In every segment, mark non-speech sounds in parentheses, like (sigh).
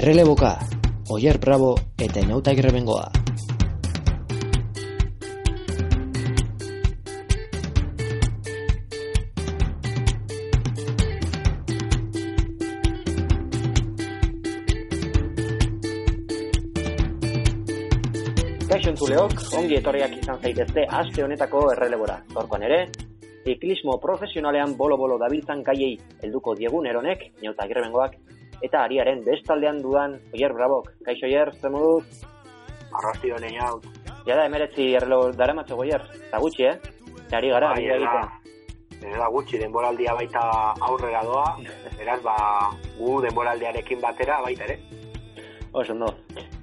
Erreleboka, Oier Bravo eta Inauta Grebengoa. Kaixo ongi etorriak izan zaitezte aste honetako errelebora. Zorkoan ere, ziklismo profesionalean bolo-bolo dabiltzan gaiei helduko diegun eronek, Inauta Grebengoak, eta ariaren bestaldean dudan Oier Brabok. Kaixo Oier, zer moduz? Arrasti honen hau. Ja da, emeretzi errelo dara matxo Oier. Eta gutxi, eh? Eta ari gara, Bai, bidea ez egiten. Gutxi, denboraldia baita aurrera doa, beraz, ba, gu denboraldiarekin batera baita ere. Oso, ondo.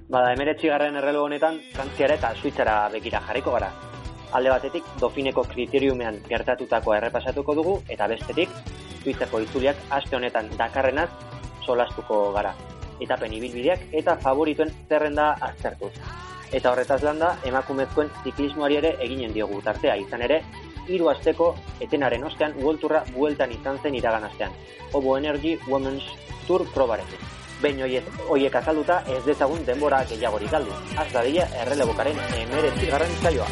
Bada, emeretzi garren errelo honetan, Frantziara eta Suitzara begira jarriko gara. Alde batetik, Dofineko kriteriumean gertatutakoa errepasatuko dugu, eta bestetik, Suitzako itzuliak aste honetan dakarrenaz solastuko gara. Etapen ibilbideak eta favorituen zerrenda aztertuz. Eta horretaz landa, emakumezkoen ziklismoari ere eginen diogu tartea izan ere, hiru asteko etenaren ostean uolturra bueltan izan zen iragan astean. Obo Energy Women's Tour probarekin. Behin hoiek, hoiek azalduta ez dezagun denbora gehiagorik galdu. Az dadila errelebokaren emeretzi garran saioa.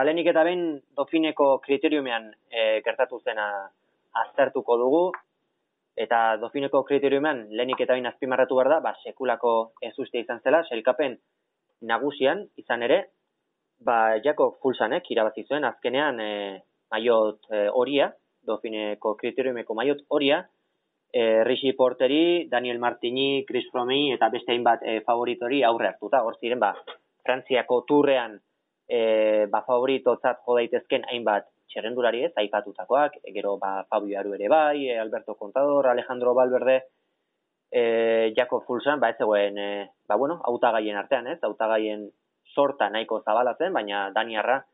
Bada, lehenik eta behin Dofineko kriteriumean e, gertatu zena aztertuko dugu, eta Dofineko kriteriumean lehenik eta behin azpimarratu behar da, ba, sekulako ez uste izan zela, serikapen nagusian izan ere, ba, jako fulsanek irabazi zuen azkenean e, maiot e, horia, Dofineko kriteriumeko maiot horia, e, Rishi Porteri, Daniel Martini, Chris Froome eta beste hainbat e, favoritori aurre hartuta. Hor ziren, ba, Frantziako turrean e, ba, favoritotzat jo daitezken hainbat txerrendulari ez, aipatutakoak, e, gero ba, Fabio Aru ere bai, e, Alberto Contador, Alejandro Valverde, e, Jakob Fulsan, ba, ez zegoen, e, ba, bueno, autagaien artean, ez, autagaien sorta nahiko zabala zen, baina Daniarra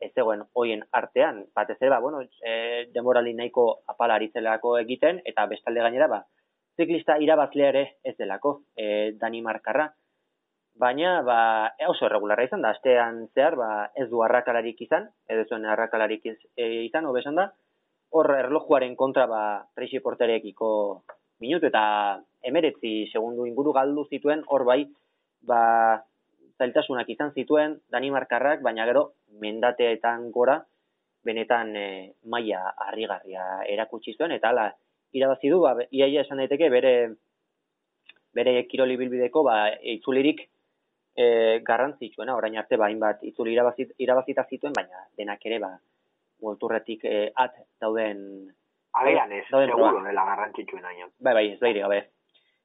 ez zegoen hoien artean, batez ere, ba, bueno, e, demorali nahiko apala ari zelako egiten, eta bestalde gainera, ba, ziklista irabazlea ere ez delako, e, Danimarkarra, baina ba, oso erregularra izan da, astean zehar ba, ez du arrakalarik izan, edo zuen arrakalarik iz, e, izan, hobesan da, hor erlojuaren kontra ba, Tracy Porterekiko minutu eta emeretzi segundu inguru galdu zituen, hor bai, ba, zailtasunak izan zituen Danimarkarrak, baina gero mendateetan gora benetan e, maila harrigarria erakutsi zuen, eta hala, irabazi du, ba, iaia esan daiteke bere bere kiroli bilbideko ba, itzulirik e, garrantzitsuena, orain arte ba, hainbat itzuli irabazit, irabazita zituen, baina denak ere ba, Worldtourretik e, at dauden Agian ez, seguro, dela garrantzitsuen aina. Bai, bai, ez daire gabe.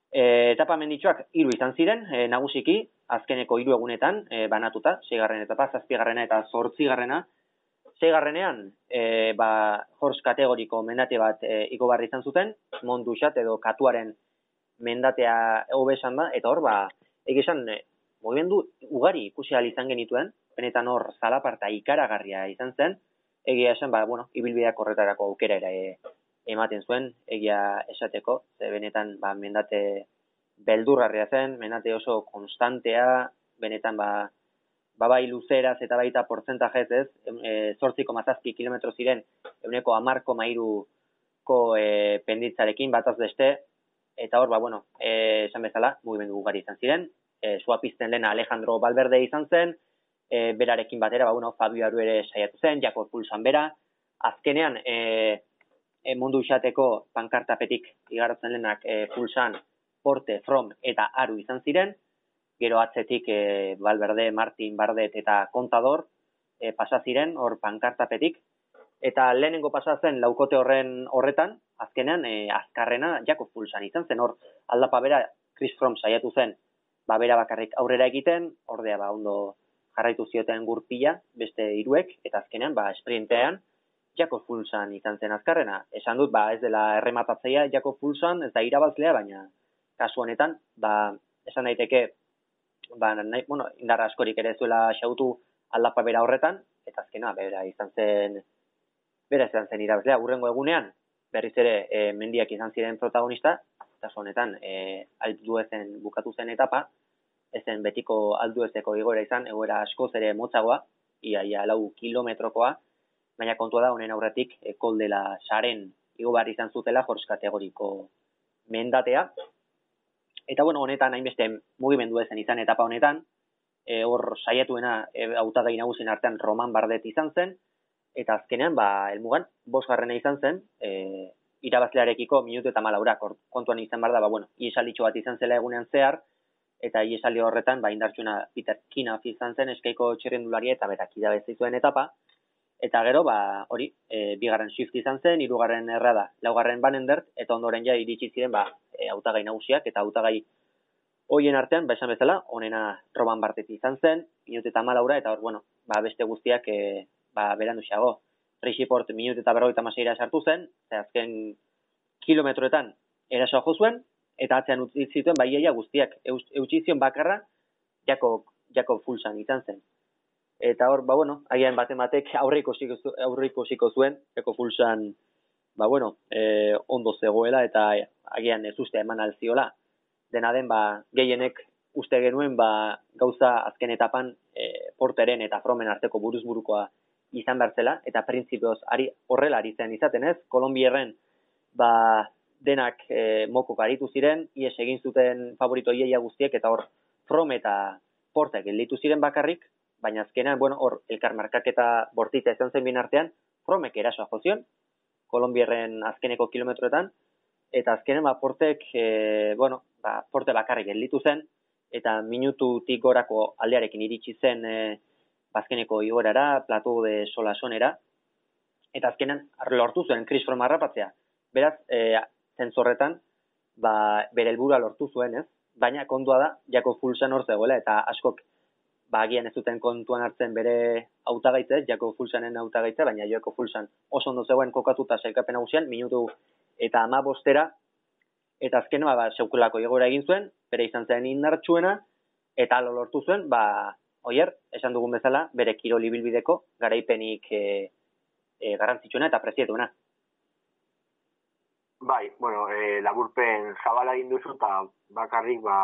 E, etapa menditxoak hiru izan ziren, e, nagusiki, azkeneko hiru egunetan e, banatuta, seigarren etapa, zazpigarrena eta zortzigarrena. Seigarrenean, e, ba, horz kategoriko mendate bat e, ikobarri izan zuten, mondusat edo katuaren mendatea hobesan da, eta hor, ba, egizan, e, mugimendu ugari ikusi ahal izan genituen, benetan hor zalaparta ikaragarria izan zen, egia esan, ba, bueno, ibilbideak horretarako aukera ere ematen zuen, egia esateko, ze benetan, ba, mendate beldurgarria zen, mendate oso konstantea, benetan, ba, ba bai luzeraz eta baita portzentajez ez, e, zortziko mazazpi kilometro ziren, euneko amarko mairuko e, penditzarekin bataz beste, eta hor, ba, bueno, e, esan bezala, mugimendu ugari izan ziren, e, sua pizten lena Alejandro Valverde izan zen, e, berarekin batera, ba, bueno, Fabio Aru ere saiatu zen, Jakob Pulsan bera, azkenean, e, e, mundu usateko pankartapetik igarotzen lehenak e, Pulsan, Porte, From eta Aru izan ziren, gero atzetik e, Valverde, Martin, Bardet eta Contador e, pasa ziren, hor pankartapetik, eta lehenengo pasa zen laukote horren horretan, azkenean e, azkarrena Jakob Pulsan izan zen, hor aldapa bera Chris Froome saiatu zen, ba bera bakarrik aurrera egiten, ordea ba ondo jarraitu zioten gurpila, beste hiruek eta azkenean, ba, sprintean, Jakob Fulsan izan zen azkarrena. Esan dut, ba, ez dela errematatzeia Jakob Fulsan, ez da irabazlea, baina kasu honetan, ba, esan daiteke, ba, nahi, bueno, indar askorik ere zuela xautu aldapa bera horretan, eta azkena, bera izan zen, bera izan zen irabazlea, urrengo egunean, berriz ere e, mendiak izan ziren protagonista, eta honetan e, alduezen bukatu zen etapa, ezen betiko alduezeko igoera izan, egoera askoz ere motzagoa, ia, ia lau kilometrokoa, baina kontua da honen aurretik e, koldela saren igo behar izan zutela jorz kategoriko mendatea. Eta bueno, honetan hainbeste mugimendu ezen izan etapa honetan, e, hor saiatuena e, autagai nagusien artean Roman Bardet izan zen, eta azkenean, ba, elmugan, bos garrena izan zen, e, irabazlearekiko minutu eta malaura, kontuan izan bar da, ba, bueno, iesalitxo bat izan zela egunean zehar, eta iesali horretan, ba, indartxuna Peter Kinaf izan zen, eskaiko txerrendulari eta berak idabezizuen etapa, eta gero, ba, hori, e, bigarren shift izan zen, hirugarren errada, laugarren banendert, eta ondoren ja iritsi ziren, ba, e, autagai nagusiak, eta autagai hoien artean, ba, esan bezala, onena roban bartet izan zen, minutu eta malaura, eta hor, bueno, ba, beste guztiak, e, ba, berandu xago. Rixiport minut eta berroita maseira sartu zen, eta azken kilometroetan erasoa jo zuen, eta atzean utzi zituen baiaia guztiak eutxizion bakarra jako, jako fulsan izan zen. Eta hor, ba bueno, agian bate batek aurriko ziko zuen, jako fulsan, ba bueno, e, ondo zegoela eta agian ez uste eman alziola. Dena den, ba, gehienek uste genuen, ba, gauza azken etapan e, porteren eta fromen arteko buruzburukoa izan bertzela, eta printzipioz ari, horrela ari zen izaten ez, Kolombierren ba, denak e, moko garitu ziren, ies egin zuten favorito iaia guztiek, eta hor from eta portek gelditu ziren bakarrik, baina azkenean, bueno, hor elkar markaketa bortitza izan zen bin artean, fromek erasoa jozion, Kolombierren azkeneko kilometroetan, eta azkenen ba, portek, e, bueno, ba, porte bakarrik gelditu zen, eta minututik gorako aldearekin iritsi zen e, bazkeneko igorara, plato de solasonera, eta azkenan lortu zuen Chris Froome harrapatzea. Beraz, e, zentzorretan, ba, bere helburua lortu zuen, ez? Baina kondua da, jako fulsan hor zegoela, eta askok, ba, agian ez zuten kontuan hartzen bere hautagaitza, jako fulsanen hautagaitza, baina jako fulsan oso ondo zegoen kokatuta selkapen hausian, minutu eta ama bostera, eta azken, ba, ba seukulako igora egin zuen, bere izan zen indartsuena, eta lo lortu zuen, ba, oier, esan dugun bezala, bere kiroli bilbideko garaipenik e, e, garrantzitsuena eta prezietuena. Bai, bueno, e, laburpen zabala egin duzu eta bakarrik ba,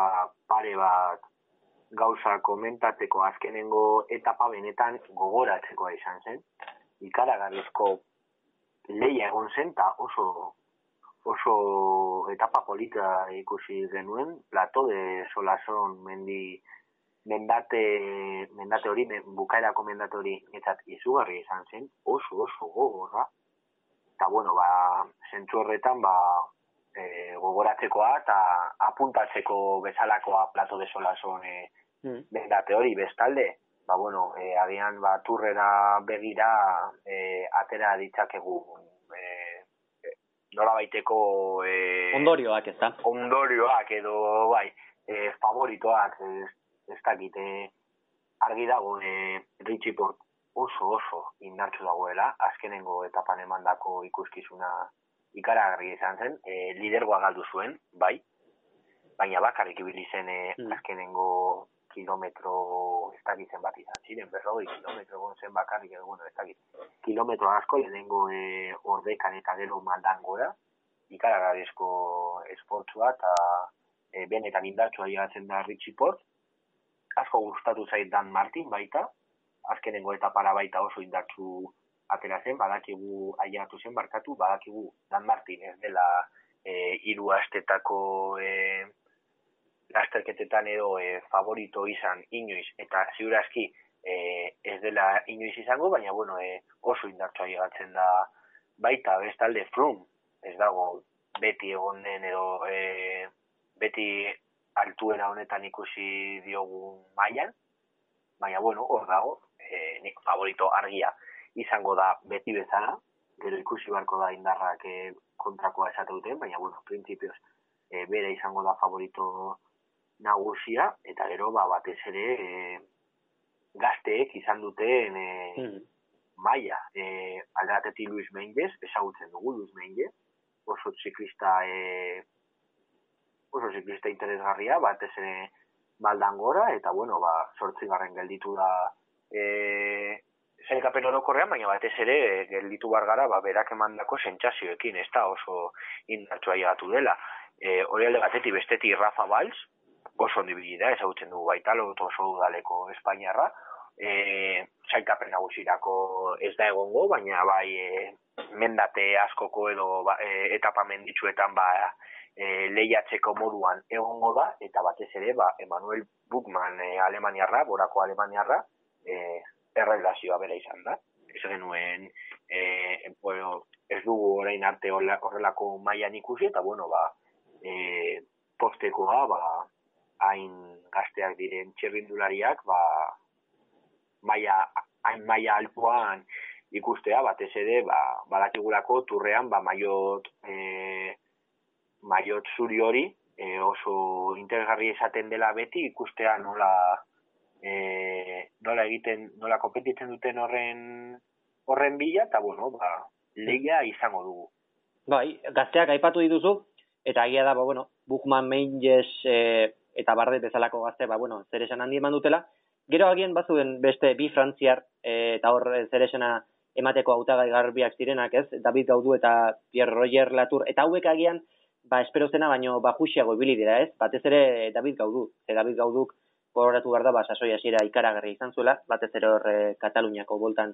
pare bat gauza komentatzeko azkenengo etapa benetan gogoratzeko izan zen. Ikaragarrizko leia egon zen eta oso oso etapa polita ikusi genuen, plato de solason mendi mendate, mendate hori, bukaerako mendate hori, etzat izugarri izan zen, oso, oso gogorra. Eta, bueno, ba, zentzu horretan, ba, e, gogoratzekoa eta apuntatzeko bezalakoa plato de solason e, mm. mendate hori, bestalde, ba, bueno, e, agian, ba, turrera begira e, atera ditzakegu e, e, nola baiteko e, ondorioak ez da ondorioak edo bai e, favoritoak ez, ez dakit, eh, argi dago e, Richie Port oso oso indartsu dagoela, azkenengo etapan emandako ikuskizuna ikaragarri izan zen, e, lidergoa galdu zuen, bai, baina bakarrik ibili zen e, azkenengo kilometro ez dakit zen bat izan ziren, berroi kilometro egon zen bakarrik bueno, ez dakit, kilometro asko lehenengo e, ordekan eta gero maldan gora, ikaragarrizko esportzua eta e, benetan indartsua llegatzen da Richie Port, asko gustatu zait Dan Martin baita, azkenengo eta para baita oso indartzu atera zen, badakigu aiatu zen barkatu, badakigu Dan Martin ez dela e, iru astetako e, lasterketetan edo e, favorito izan inoiz, eta ziurazki e, ez dela inoiz izango, baina bueno, e, oso indartzu aigatzen da baita, bestalde frum, ez dago beti egon den edo e, beti altuera honetan ikusi diogu mailan, baina bueno, hor dago, e, nik favorito argia izango da beti bezala, gero ikusi barko da indarrak e, kontrakoa esate duten, baina bueno, printzipioz e, bere izango da favorito nagusia, eta gero ba, batez ere e, gazteek izan duten e, mm. maia, e, aldeatetik Luis Menges, esagutzen dugu Luis Menges, oso txiklista e, oso ziklista interesgarria, batez ere baldan gora, eta bueno, ba, sortzi garren gelditu da e, zailkapen orokorrean, baina batez ere gelditu bar gara ba, berak emandako sentsazioekin, ez da oso indartsua llegatu dela. E, hori alde batetik besteti Rafa Valls, oso ondibili da, ezagutzen dugu baita, lotu oso udaleko Espainiarra, e, zailkapen nagusirako ez da egongo, baina bai e, mendate askoko edo ba, e, etapa menditsuetan ba, e, lehiatzeko moduan egongo da, eta batez ere, ba, Emanuel Bukman e, Alemaniarra, borako Alemaniarra, e, errelazioa bera izan da. Ez genuen, e, bueno, ez dugu orain arte horrelako mailan ikusi, eta bueno, ba, e, postekoa, ba, hain gazteak diren txerrindulariak, ba, maia, hain maia altuan ikustea, batez ere, ba, badakigulako turrean, ba, maiot, e, maiot zuri hori, e, oso interesgarri esaten dela beti, ikustea nola, e, nola egiten, nola kompetitzen duten horren horren bila, eta bueno, ba, lehia izango dugu. Bai, gazteak aipatu dituzu, eta agia da, ba, bueno, Bukman, Mainges, e, eta Barde bezalako gazte, ba, bueno, zer esan handi eman dutela. Gero agien bazuen beste bi frantziar, e, eta hor zer esana emateko autagai garbiak zirenak, ez? David Gaudu eta Pierre Roger Latour, eta hauek agian, ba, espero zena, baino, ba, juxiago ibili dira, ez? Batez ere David Gaudu, e, David Gauduk gogoratu behar da, ba, sasoi hasiera ikaragarri izan zuela, batez ere hor e, Kataluniako boltan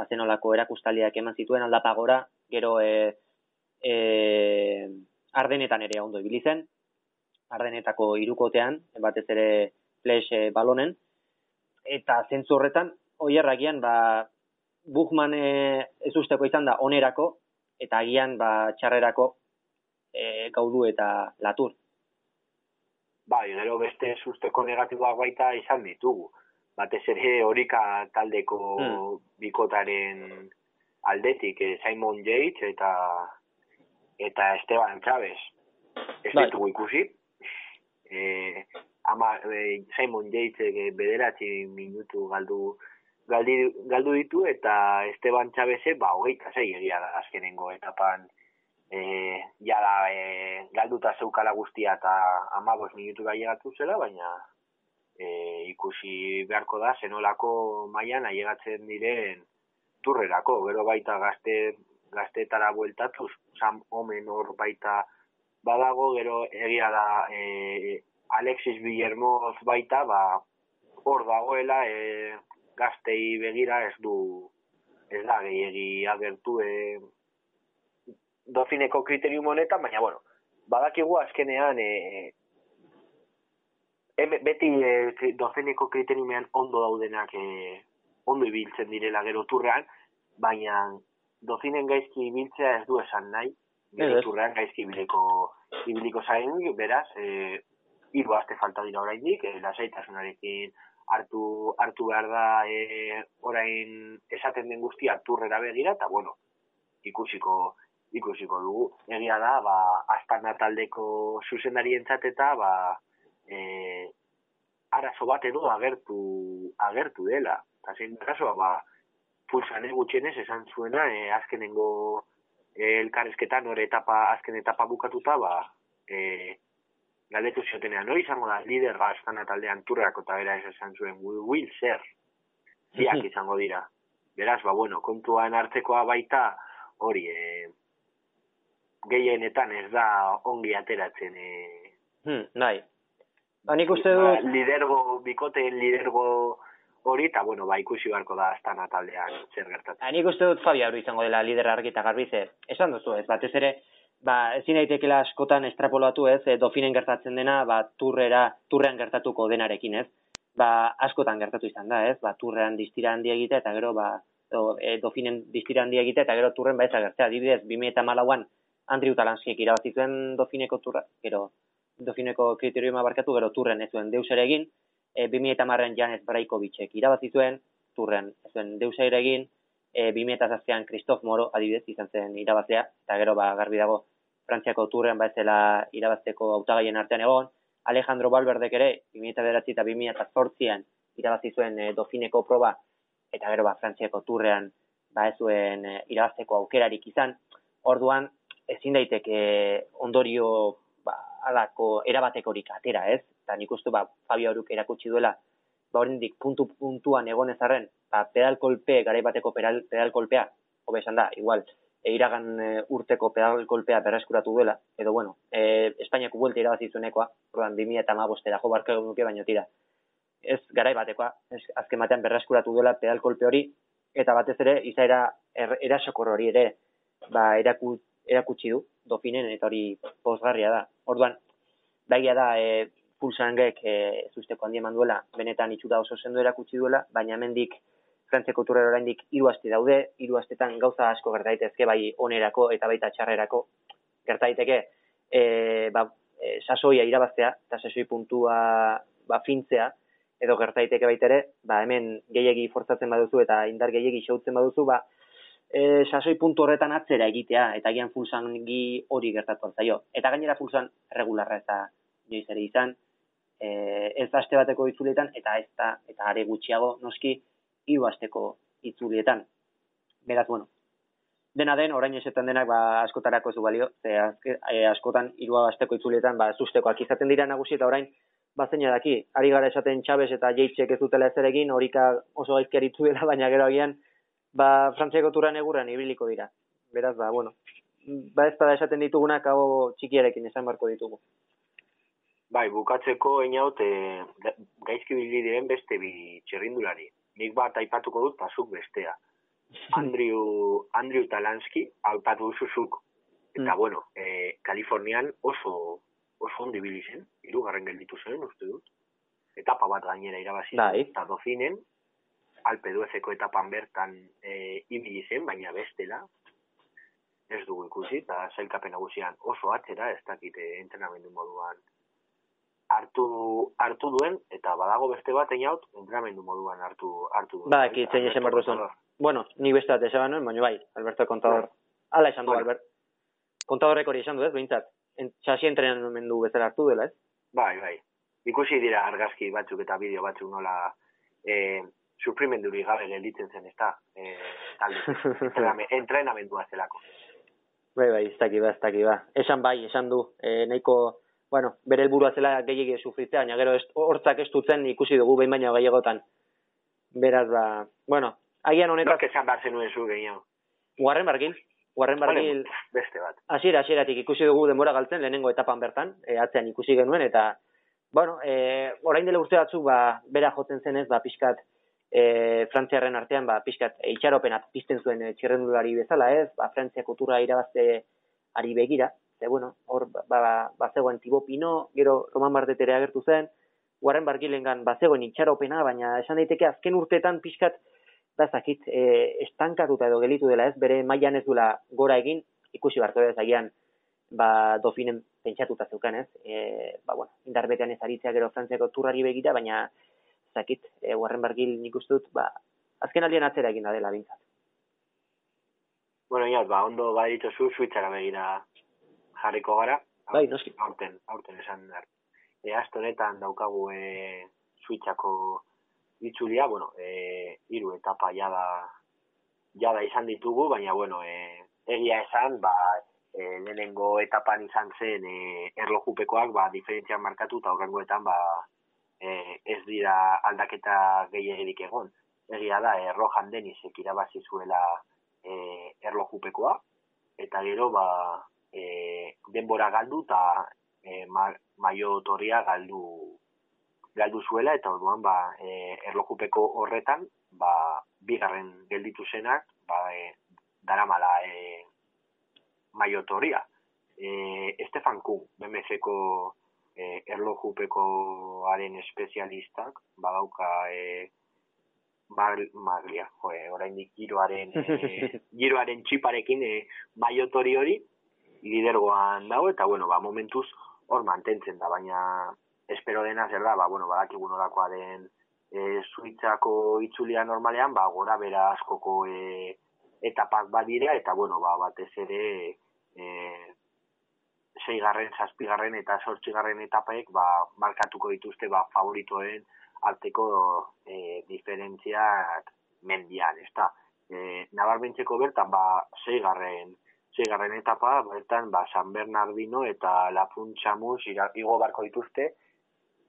bazenolako erakustaliak eman zituen aldapagora, gero e, e, ardenetan ere ondo ibili zen, ardenetako irukotean, batez ere flash e, balonen, eta zentzu horretan, oierragian, ba, Buchman e, ez usteko izan da onerako, eta agian ba, txarrerako e, gaudu eta latur. Bai, gero beste susteko negatiboak baita izan ditugu. Batez ere horika taldeko hmm. bikotaren aldetik, eh, Simon Yates eta eta Esteban Chávez. Ez bai. ditugu ikusi. Eh, ama, eh, Simon Yates eh, bederatzi minutu galdu galdi, galdu ditu eta Esteban Chávez ba hogeita zei egia da azkenengo etapan e, jala e, galduta zeukala guztia eta amabos minutu gaiegatu zela, baina e, ikusi beharko da zenolako mailan aiegatzen diren turrerako, gero baita gazte gaztetara bueltatuz, sam omen hor baita badago, gero egia da e, Alexis Villermoz baita, ba, hor dagoela e, gaztei begira ez du ez da gehiagi agertu e, dofineko kriterium honetan, baina, bueno, badakigu azkenean, e, e, beti e, dofineko kriteriumean ondo daudenak e, ondo ibiltzen direla gero turrean, baina dofinen gaizki ibiltzea ez du esan nahi, gero turrean gaizki ibiliko, ibiliko zain, beraz, e, hiru aste falta dira oraindik, e, lasaitasunarekin hartu, hartu behar da e, orain esaten den guztia turrera begira, eta bueno, ikusiko ikusiko dugu. Egia da, ba, astana taldeko zuzendari entzateta, ba, e, arazo bat edo agertu, agertu dela. Eta zein kasoa, ba, pulsane gutxenez esan zuena, e, azkenengo e, elkarrezketan, hori etapa, azken etapa bukatuta, ba, e, galdetu ziotenean, hori izango da, lider ba, astana taldean turreako eta bera esan zuen, will zer, ziak izango dira. Beraz, ba, bueno, kontuan hartzekoa baita, hori, e, gehienetan ez da ongi ateratzen e... hmm, nahi ba nik uste du lidergo, bikoteen lidergo hori eta bueno, ba ikusi beharko da astana taldean zer gertatzen. Ba nik uste dut Fabio hori izango dela lider argi eta garbize esan duzu ez? Batez ere ba ezin daitekela askotan estrapolatu ez? E, dofinen gertatzen dena ba turrera turrean gertatuko denarekin ez? Ba askotan gertatu izan da ez? Ba turrean distira handi egite eta gero ba do, e, dofinen distira handi egite eta gero turren baitza gertzea. Adibidez 2014an Andriu Talanskiek irabazi zuen dofineko turra, gero dofineko kriteriuma barkatu, gero turren ez zuen deus ere egin, e, 2008an Janez Braikovitzek irabazi zuen, turren ez zuen deus ere egin, e, 2008an Kristof Moro adibidez izan zen irabazea, eta gero ba, garbi dago Frantziako turren ba ezela irabazteko hautagaien artean egon, Alejandro Balberdek ere, 2008 eta 2008an irabazi zuen e, dofineko proba, eta gero ba, Frantziako turrean ba ez zuen e, irabazteko aukerarik izan, orduan ezin daiteke ondorio ba, alako erabatekorik atera, ez? Eta nik uste, ba, Fabio Aruk erakutsi duela, ba, oraindik puntu puntuan egon ezarren, ba, pedal kolpe, garai bateko pedal, pedal kolpea, hobe esan da, igual, e, iragan e, urteko pedal kolpea berreskuratu duela, edo bueno, e, Espainiako buelta irabazi zuenekoa, orduan 2000 eta ma bostera jo barko nuke baino tira. Ez garai batekoa, ez, azken batean berreskuratu duela pedal kolpe hori, eta batez ere, izaera er, erasokor hori ere, ba, eraku, erakutsi du, dofinen, eta hori posgarria da. Orduan, daia da, e, pulsangek e, zusteko handi eman duela, benetan itxura oso sendo erakutsi duela, baina hemendik Frantziako turrera oraindik hiru aste daude, hiru astetan gauza asko gerta daitezke bai onerako eta baita txarrerako gerta daiteke e, ba, e, sasoia irabaztea eta sasoi puntua ba, fintzea edo gerta daiteke baita ere, ba, hemen gehiegi forzatzen baduzu eta indar gehiegi xautzen baduzu, ba, e, sasoi puntu horretan atzera egitea eta gian fulsangi hori gertatu zaio. Eta gainera fulsan regularra ez da joiz ere izan, e, ez aste bateko itzulietan eta ez da, eta are gutxiago noski, hiru asteko itzulietan. Beraz, bueno, dena den, orain esetan denak ba, askotarako ez du balio, ze azke, e, askotan hiru asteko itzulietan ba, sustekoak izaten dira nagusi eta orain, ba, daki, ari gara esaten txabes eta jeitxek ez dutela ez egin, horika oso gaizki dela, baina gero agian, ba, frantziako turan egurran ibiliko dira. Beraz, ba, bueno, ba ez da esaten ditugunak hau txikiarekin esan barko ditugu. Bai, bukatzeko einaut, e, gaizki diren beste bi txerrindulari nik bat aipatuko dut, pasuk bestea. (laughs) Andrew, Andrew Talansky, aipatu zuzuk. Eta, mm. bueno, e, Kalifornian oso, oso ondi zen, irugarren gelditu zen, uste dut. Etapa bat gainera irabazi, bai. eta dozinen, alpe duezeko etapan bertan e, ibili zen, baina bestela, ez dugu ikusi, eta zailkapen nagusian oso atzera, ez dakite entrenamendu moduan hartu hartu duen eta badago beste bat einaut entrenamendu moduan hartu hartu duen. Ba, ki zein esen Bueno, ni beste bat esan nuen, baina bai, Alberto Contador. Hala esan du bueno. Albert. Contadorrek hori esan du, ez, behintzat. En, txasi entrenamendu bezala hartu dela, ez? Bai, bai. Ikusi dira argazki batzuk eta bideo batzuk nola eh, suprimenduri gabe gelditzen zen, ez da? Eh, talde, (laughs) entrenamendua zelako. Bai, bai, ez daki ba, ez daki ba. Esan bai, esan du, eh, nahiko bueno, bere helburua zela gehiegi sufritzea, baina gero hortzak ez dutzen ikusi dugu behin baina gehiagotan. Beraz, ba, bueno, agian honetaz... Nork esan behar zenuen zu gehiago. Guarren bargil, guarren bargil... beste bat. Asiera, asieratik ikusi dugu denbora galtzen, lehenengo etapan bertan, e, atzean ikusi genuen, eta, bueno, e, orain dela urte batzuk, ba, bera jotzen zenez, ba, pixkat, e, frantziarren artean, ba, pixkat, itxaropenat pizten zuen e, txirrendulari bezala ez, ba, frantziako turra irabazte ari begira, ze bueno, hor ba, ba, ba Tibo Pino, gero Roman Bardetere agertu zen, Warren Bargilengan ba zegoen itxaropena, baina esan daiteke azken urteetan pixkat da zakit, e, estankatuta edo gelitu dela ez, bere mailan ez dula gora egin, ikusi barko ez? Agian ba dofinen pentsatuta zeukan ez, e, ba bueno, indarbetean ez aritzea gero frantziako turrari begira, baina zakit, e, Warren Bargil nik dut, ba, azken aldean atzera egin da dela bintzat. Bueno, ya, ba, ondo ba zu, suitzara begira jarriko gara. Bai, noski. Aurten, aurten esan dar. E, astonetan daukagu e, suitzako itzulia, bueno, e, iru etapa jada, jada izan ditugu, baina, bueno, e, egia esan, ba, e, lehenengo etapan izan zen e, erlojupekoak, ba, diferentzian markatu, eta horrengoetan, ba, e, ez dira aldaketa gehiagirik egon. Egia da, errojan denizek irabazi zuela e, erlojupekoa, eta gero, ba, e, denbora galdu eta e, maio torria galdu galdu zuela eta orduan ba e, erlojupeko horretan ba bigarren gelditu zenak ba e, daramala e, maio torria e, Estefan Kuhn BMCko e, erlojupekoaren espezialistak badauka e, maglia, joe, oraindik giroaren e, (laughs) giroaren txiparekin e, maiotori hori lidergoan dago, eta, bueno, ba, momentuz hor mantentzen da, baina espero dena zer da, ba, bueno, badakigu nolakoa den e, suitzako itzulia normalean, ba, gora bera askoko e, etapak badira, eta, bueno, ba, batez ere e, seigarren, zazpigarren eta sortxigarren etapaek, ba, markatuko dituzte, ba, favoritoen arteko e, diferentziak mendian, ez da. E, nabarmentzeko bertan, ba, seigarren Zigarren etapa, bertan, ba, San Bernardino eta La Puntxamus igo barko dituzte,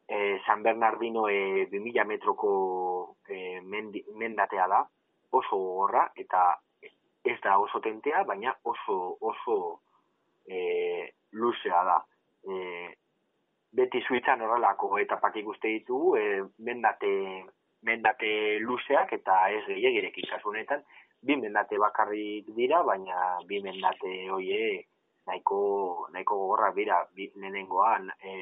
e, San Bernardino e, 2000 metroko e, mendi, mendatea da, oso gorra, eta ez da oso tentea, baina oso oso e, luzea da. E, beti suitzan horrelako etapak ikuste ditugu, e, mendate, mendate luzeak eta ez gehiagirek ikasunetan, bi mendate bakarrik dira, baina bi mendate hoie nahiko, nahiko gogorra bira, bi, lehenengoan, e,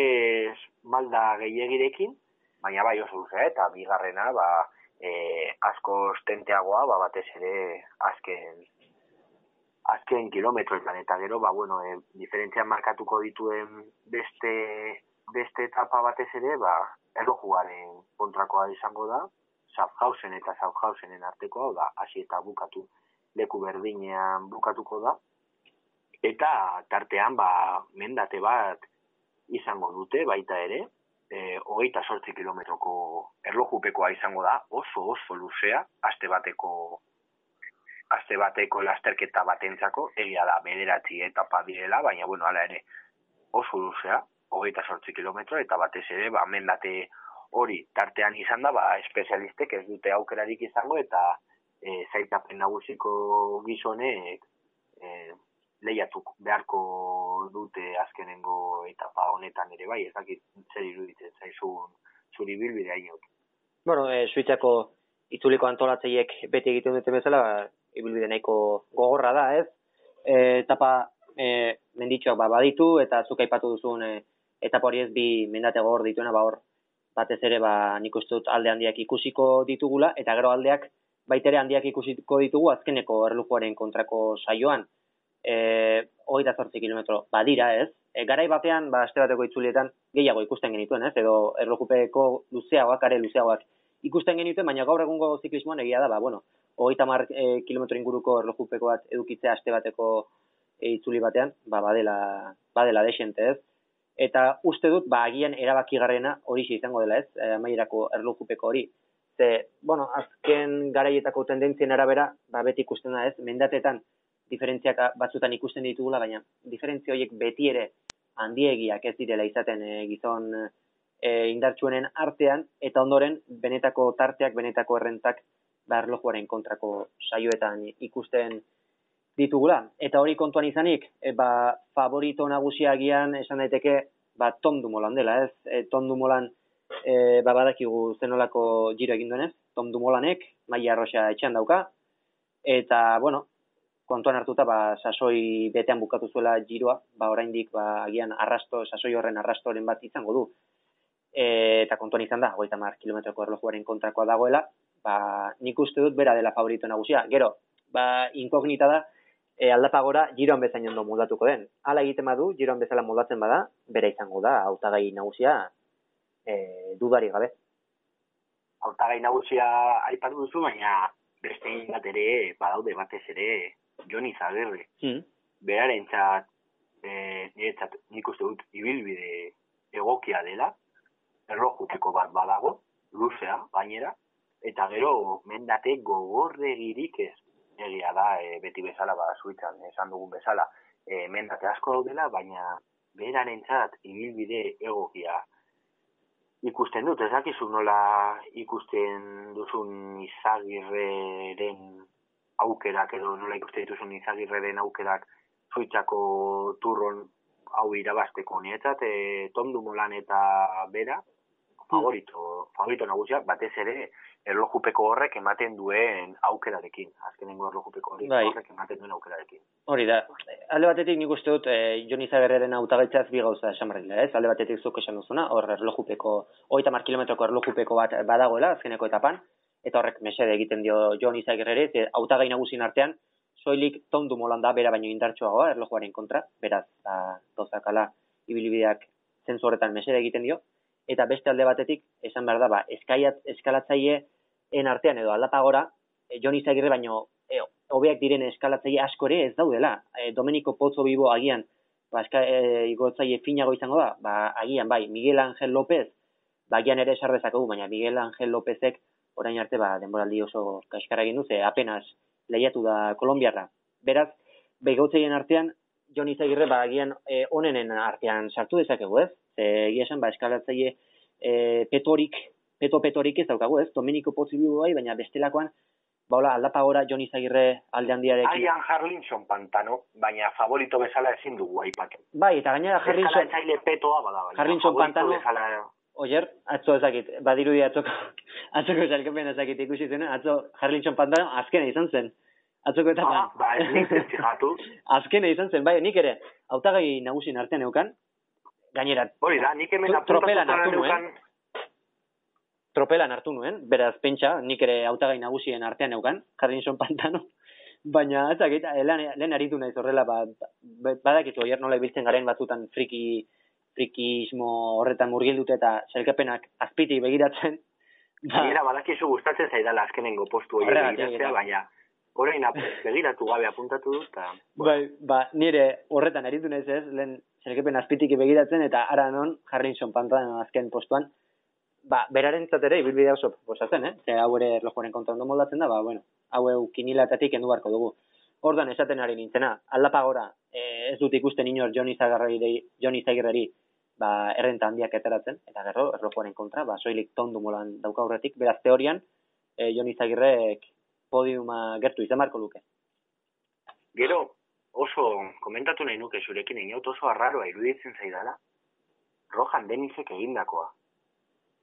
ez malda gehiagirekin, baina bai oso luzea, eta bigarrena, ba, e, asko ostenteagoa, ba, batez ere azken azken kilometroetan eta gero ba bueno, e, diferentzia markatuko dituen beste beste etapa batez ere, ba erlojuaren kontrakoa izango da, Schaffhausen eta Schaffhausenen artekoa, da hasi eta bukatu leku berdinean bukatuko da. Eta tartean ba mendate bat izango dute baita ere, e, hogeita sortzi kilometroko erlojupekoa izango da, oso oso luzea, aste bateko aste bateko lasterketa batentzako, egia da, bederatzi etapa direla, baina, bueno, ala ere, oso luzea, hogeita sortzi kilometro, eta batez ere, ba, mendate hori tartean izan da, ba, espezialistek ez dute aukerarik izango, eta e, zaitapen nagusiko gizonek e, lehiatuk beharko dute azkenengo etapa honetan ere bai, ez dakit zer iruditzen zaizun zuri bilbidea inot. Bueno, e, suitzako itzuliko antolatzeiek beti egiten dute bezala, ibilbide nahiko gogorra da, ez? E, etapa e, menditxoak ba, baditu eta zuk aipatu duzun e, etapa hori ez bi mendate gogor dituena, ba hor batez ere ba nik uste dut alde handiak ikusiko ditugula eta gero aldeak baitere handiak ikusiko ditugu azkeneko erlujuaren kontrako saioan. Eh, hogeita zortzi kilometro badira, ez? E, garai batean, ba, este bateko itzulietan, gehiago ikusten genituen, ez? Edo erlojupeko luzeagoak, are luzeagoak ikusten genituen, baina gaur egungo ziklismoan egia da, ba, bueno, hogeita mar e, kilometro inguruko erlojupeko bat edukitzea aste bateko e, itzuli batean, ba, badela, badela desente, ez? Eta uste dut, ba, agian erabakigarrena hori izango dela, ez? E, amaierako erlojupeko hori. Ze, bueno, azken garaietako tendentzien arabera, ba, beti ikusten da, ez? Mendatetan, diferentziak batzutan ikusten ditugula, baina diferentzia horiek beti ere handiegiak ez direla izaten e, gizon e, indartsuenen artean, eta ondoren benetako tarteak, benetako errentak barlojuaren kontrako saioetan ikusten ditugula. Eta hori kontuan izanik, e, ba, favorito nagusiagian esan daiteke ba, Tom Dumolan dela, ez? E, Tom Dumolan e, ba, badakigu zenolako giro egin duenez, Tom Dumolanek, maia arroxa etxean dauka, eta, bueno, kontuan hartuta ba sasoi betean bukatu zuela giroa, ba oraindik ba agian arrasto sasoi horren arrastoren bat izango du. E, eta kontuan izan da 30 kilometroko erlojuaren kontrakoa dagoela, ba nik uste dut bera dela favorito nagusia. Gero, ba inkognita da e, aldapagora giroan bezain ondo moldatuko den. Hala egiten badu, giroan bezala moldatzen bada, bera izango da hautagai nagusia e, dudari gabe. Hautagai nagusia aipatu duzu, baina beste bat ere, badaude batez ere, Joni Zagerre. Mm. Beraren txat, e, nire txat, nik uste dut, ibilbide egokia dela, errojuteko bat badago, luzea, bainera, eta gero, mendate gogorregirik ez, egia da, e, beti bezala, ba, suitzan, esan dugun bezala, e, mendate asko daudela, baina beraren txat, ibilbide egokia ikusten dut, ez dakizu nola ikusten duzun izagirreren aukerak edo nola ikuste dituzun izagirreren aukerak zoitzako turron hau irabazteko nietzat, e, tondu molan eta bera, favorito, favorito nagusia, batez ere, erlojupeko horrek ematen duen aukerarekin. Azkenengo erlojupeko bai. horrek ematen duen aukerarekin. Hori da, alde batetik nik uste dut, e, Joni Zagerreren autagaitzaz bi gauza esan ez? Alde batetik zuk esan duzuna, hor erlojupeko, oita mar kilometroko erlojupeko bat badagoela, azkeneko etapan, eta horrek mesede egiten dio Jon Izagirrere, ze hautagai nagusien artean, soilik tondu molan da bera baino indartsuagoa erlojuaren kontra, beraz, ba, tozakala ibilibideak zentzu horretan mesede egiten dio, eta beste alde batetik, esan behar da, ba, eskaiat, eskalatzaile en artean edo aldapagora, e, Jon Izagirre baino, e, hobeak diren eskalatzaile asko ere ez daudela, e, Domenico Pozzo Bibo agian, ba, eska, e, igotzaile finago izango da, ba, agian, bai, Miguel Ángel López, ba, agian ere esardezakegu, baina Miguel Ángel Lópezek orain arte ba denboraldi oso kaskara egin du ze apenas lehiatu da Kolombiarra. Beraz, begautzeien artean Jon Izagirre ba agian e, onenen artean sartu dezakegu, ez? Ze egia esan, ba, eskalatzaile e, petorik, peto petorik ez daukagu, ez? Dominiko Potzibiu bai, baina bestelakoan, ba, hola, aldapa gora Jon Izagirre alde handiarekin. Aian Harlinson pantano, baina favorito bezala ezin dugu aipatu. Bai, eta gainera Harlinson, Eskalatzaile petoa bada, baina Harlinson pantano- bezala... oier, atzo ezakit, badirudi atzoko, (laughs) atzoko salkepen ezakit ikusi zen, atzo Harlinson pantano azkena izan zen. Atzoko eta Ah, ba, ez nintzen (laughs) azkena izan zen, bai, nik ere, hautagai nagusien artean eukan, gainera, Hori da, nik hemen nuen. neukan- tropelan hartu nuen, beraz pentsa, nik ere hautagai nagusien artean eukan, Harlinson pantano, (laughs) baina ez dakit, eh, lehen, lehen aritu naiz horrela, ba, ba, badakizu, oier nola ibiltzen garen batzutan friki, frikismo horretan murgildute eta selkepenak azpiti begiratzen, ba, Gainera, badakizu gustatzen zaidala azkenengo postu hori begiratzea, baina orain begiratu gabe apuntatu dut, eta... bai, ba, nire horretan aritu naiz ez, lehen selkepen azpitik begiratzen eta ara non Harlinson pantano azken postuan, ba, berarentzat ere ibilbidea oso proposatzen, eh? Ze hau ere erlojuaren kontra ondo moldatzen da, ba, bueno, hau eu kinilatatik endu beharko dugu. Ordan esaten ari nintzena, aldapa gora, eh, ez dut ikusten inor Jon Izagirreri, Jon Izagirreri, ba, errenta handiak eteratzen, eta gero, erlojuaren kontra, ba, soilik tondu molan dauka aurretik, beraz teorian, eh, Jon Izagirrek podiuma gertu izan beharko luke. Gero, oso, komentatu nahi nuke zurekin, inout oso arraroa iruditzen zaidala, Rohan Denisek egindakoa.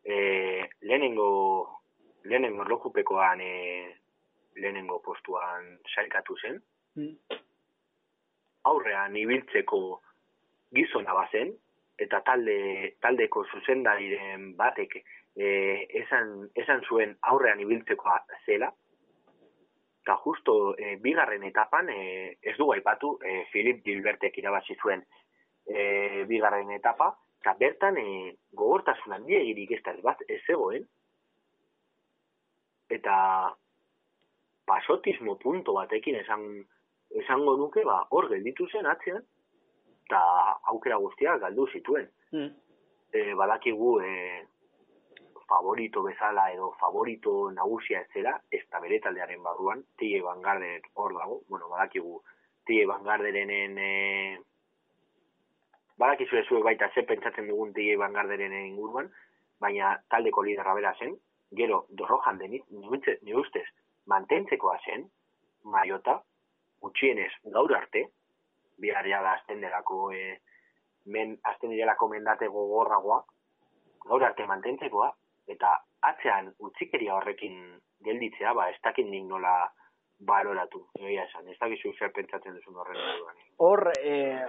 E, lehenengo, lehenengo erlojupekoan, e, lehenengo postuan sailkatu zen, aurrean ibiltzeko gizona bazen, eta talde, taldeko zuzendariren batek e, esan, esan zuen aurrean ibiltzekoa zela, eta justo e, bigarren etapan, e, ez dugu aipatu, e, Filip Gilbertek irabazi zuen e, bigarren etapa, eta bertan e, gogortasun handiegirik ez da ez bat ez zegoen, eta pasotismo punto batekin esan, esango nuke, ba, hor gelditu zen atzean, eta aukera guztiak galdu zituen. Mm. E, badakigu e, favorito bezala edo favorito nagusia ez zela, ez da bere taldearen barruan, Tige Van Gardner hor dago, bueno, badakigu Tige Van Garderenen e, badakizu zuek baita ze pentsatzen dugun Tige Van Garderenen inguruan, baina taldeko liderra bera zen, gero Rohan denit, nire ustez, mantentzekoa zen, maiota, gutxienez gaur arte, bihar ja da azten delako, e, men, azten mendate gogorragoa, gaur arte mantentzekoa, eta atzean utzikeria horrekin gelditzea, ba, ez dakit nik nola baloratu, egia esan, ez dakizu zer pentsatzen duzun horren inguruan. Hor, eh,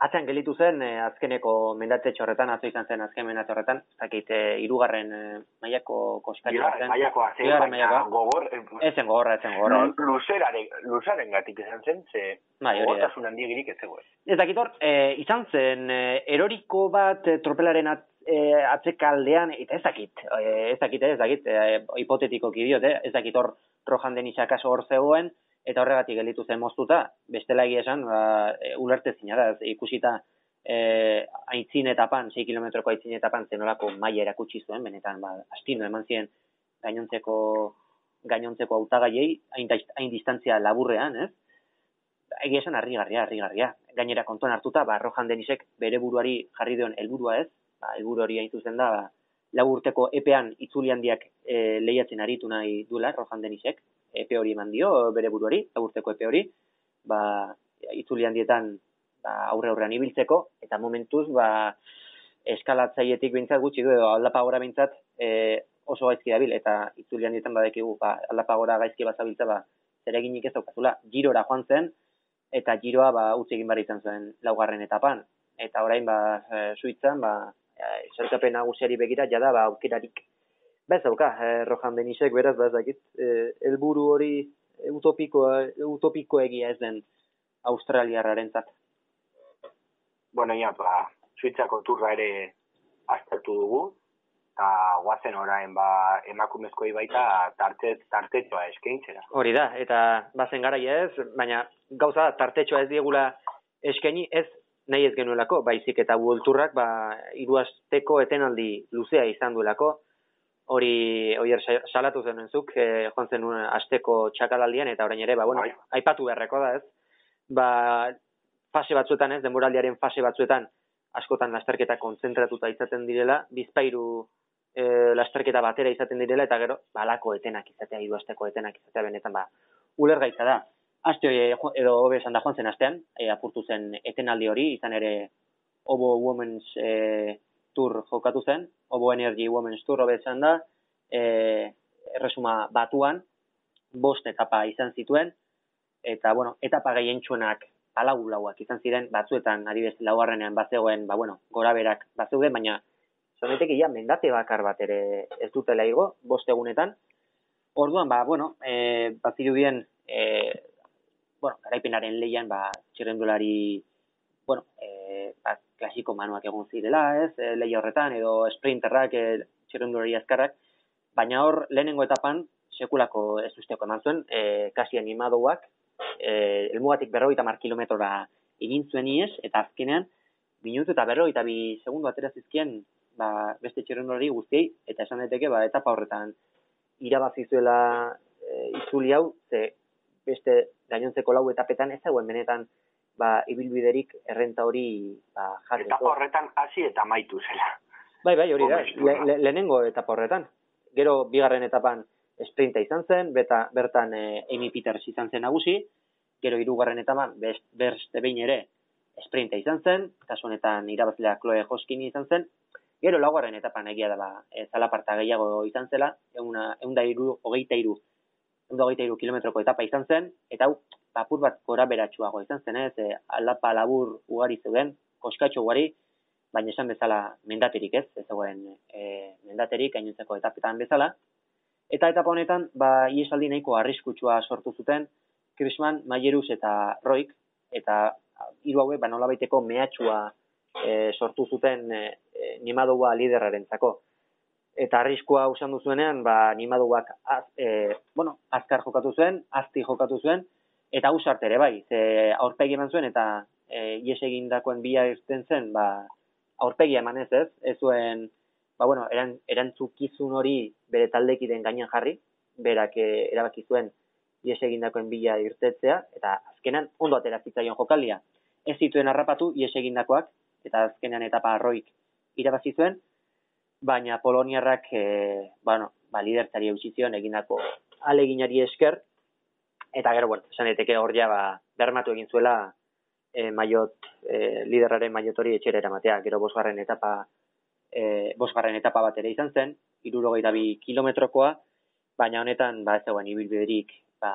atzean gelitu zen, eh, azkeneko mendatetxo horretan, atzo izan zen azken mendate horretan, ez dakit, eh, irugarren eh, Bigarren mailakoa zen, Bigarren baina mailakoa. gogor, Ez zen gogorra, ez zen gogorra. lu- luzeraren, luzaren gatik izan zen, ze Bai, gogortasun handiegirik ez zegoen. Ez dakit hor, eh, izan zen, eh, eroriko bat eh, tropelaren at, eh, atzekaldean, eta ez dakit, eh, ez dakit, ez dakit, eh, hipotetikoki diot, eh, ez dakit hor rojan denisa kaso hor zegoen, eta horregatik gelditu zen moztuta, bestela egia esan, ba, e, ulertezina da, ikusita e, aitzin etapan, 6 kilometroko aitzin etapan zenolako maila erakutsi zuen, benetan, ba, astino eman ziren gainontzeko gainontzeko hautagaiei hain, hain distantzia laburrean, ez? Egia esan harrigarria, harrigarria. Gainera kontuan hartuta, ba, Rohan Denisek bere buruari jarri dion helburua ez, ba, helburu hori hain zuzen da, ba, lau urteko epean itzuli handiak e, lehiatzen aritu nahi duela Rohan Denisek, epe hori eman dio bere buruari, lau urteko epe hori, ba, itzuli handietan ba, aurre aurrean ibiltzeko, eta momentuz, ba, eskalatzaietik bintzat gutxi du, edo aldapagora bintzat e, oso gaizki dabil, eta itzuli handietan badekigu, ba, aldapagora gaizki bazabiltza, ba, zereginik ez daukazula, girora joan zen, eta giroa ba utzi egin behar izan zuen laugarren etapan. Eta orain ba e, Suitzan ba e, sailkapen nagusiari begira jada ba aukerarik. Ba ez dauka, e, Rohan Denisek beraz ba ez dakit, e, helburu hori utopikoa utopikoegia ez den Australiarrarentzat. Bueno, ja, ba, Suitzako turra ere aztertu dugu, eta guazen orain ba, emakumezkoi baita tarte, tartetxoa eskaintzera. Hori da, eta bazen garaia ez, baina gauza da, tartetxoa ez diegula eskaini ez nahi ez genuelako, baizik eta buelturrak ba, iruazteko etenaldi luzea izan duelako, hori oier sa- salatu zen zuk, e, joan zen un asteko txakalaldian, eta orain ere, ba, bueno, Bai. aipatu beharreko da ez, ba, fase batzuetan ez, denboraldiaren fase batzuetan, askotan lasterketa konzentratuta izaten direla, bizpairu e, lasterketa batera izaten direla, eta gero, balako etenak izatea, hiru asteko etenak izatea benetan, ba, ulergaitza da. Aste hori, edo hobe esan da joan zen astean, e, apurtu zen etenaldi hori, izan ere Obo Women's e, Tour jokatu zen, Obo Energy Women's Tour hobe esan da, e, erresuma batuan, bost etapa izan zituen, eta, bueno, etapa gehientsuenak alau lauak izan ziren, batzuetan, adibes, laugarrenean bazegoen, ba, bueno, gora berak bazeuden, baina, zonetek ia, mendate bakar bat ere ez dutela igo, bost egunetan, Orduan, ba, bueno, e, bazirudien, e, bueno, garaipenaren leian, ba, txerrendulari, bueno, e, ba, klasiko manuak egon zirela, ez, e, leia horretan, edo sprinterrak, e, txerrendulari azkarrak, baina hor, lehenengo etapan, sekulako ez usteko eman zuen, e, kasi animadoak, e, elmugatik berroita mar kilometrora egin zuen iez, eta azkenean, minutu eta berroita bi segundu atera zizkien, ba, beste txerrendulari guztiei, eta esan daiteke, ba, etapa horretan, irabazi zuela e, itzuli hau, ze beste gainontzeko lau etapetan ez dagoen benetan ba, ibilbiderik errenta hori ba, jarri. Etapa horretan hasi eta maitu zela. Bai, bai, hori da, le, le, lehenengo etapa horretan. Gero, bigarren etapan sprinta izan zen, beta, bertan e, Amy Peters izan zen nagusi, gero hirugarren etapan best, beste behin ere sprinta izan zen, kasu honetan irabazlea Chloe Hoskin izan zen, Gero laugarren etapan egia da ba, e, zalaparta gehiago izan zela, euna, eunda iru, hogeita iru, eunda hogeita iru kilometroko etapa izan zen, eta hau, papur bat gora beratxuago izan zen, ez, e, alapa labur ugari zeuden, koskatxo ugari, baina esan bezala mendaterik ez, ez zegoen e, mendaterik, gainontzeko etapetan bezala. Eta etapa honetan, ba, iesaldi nahiko arriskutsua sortu zuten, Krisman, Maierus eta Roik, eta hiru haue, ba, nolabaiteko mehatxua e, sortu zuten e, e, nimadua liderraren zako. Eta arriskua usan duzuenean, ba, nimaduak az, e, bueno, azkar jokatu zuen, azti jokatu zuen, eta usart ere bai, ze aurpegi eman zuen, eta e, ies egindakoen bila irten zen, ba, aurpegi eman ez ez, ez zuen, ba, bueno, eran, erantzukizun hori bere taldekiden gainean jarri, berak e, erabaki zuen ies egindakoen bila irtetzea, eta azkenan ondo atera zitzaion jokalia. Ez zituen harrapatu ies egindakoak, eta azkenean etapa arroik irabazi zuen, baina Poloniarrak e, bueno, ba, lidertzari eusizion egindako aleginari esker, eta gero, bueno, esan eteke hor ja, ba, bermatu egin zuela e, maiot, e, liderraren maiotori etxera eramatea, gero bosgarren etapa e, bosgarren etapa bat ere izan zen, irurogeita bi kilometrokoa, baina honetan, ba, ez zegoen ibilbiderik, ba,